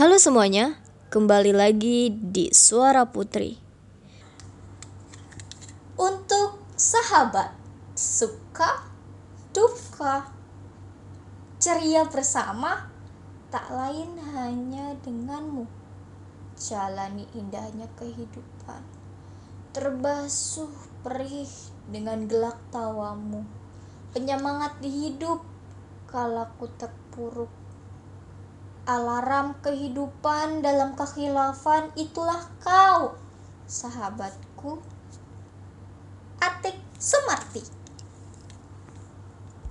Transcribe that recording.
Halo semuanya, kembali lagi di Suara Putri. Untuk sahabat, suka, duka, ceria bersama, tak lain hanya denganmu. Jalani indahnya kehidupan, terbasuh perih dengan gelak tawamu. Penyemangat di hidup, kalaku terpuruk alarm kehidupan dalam kekhilafan itulah kau sahabatku. Atik Sumar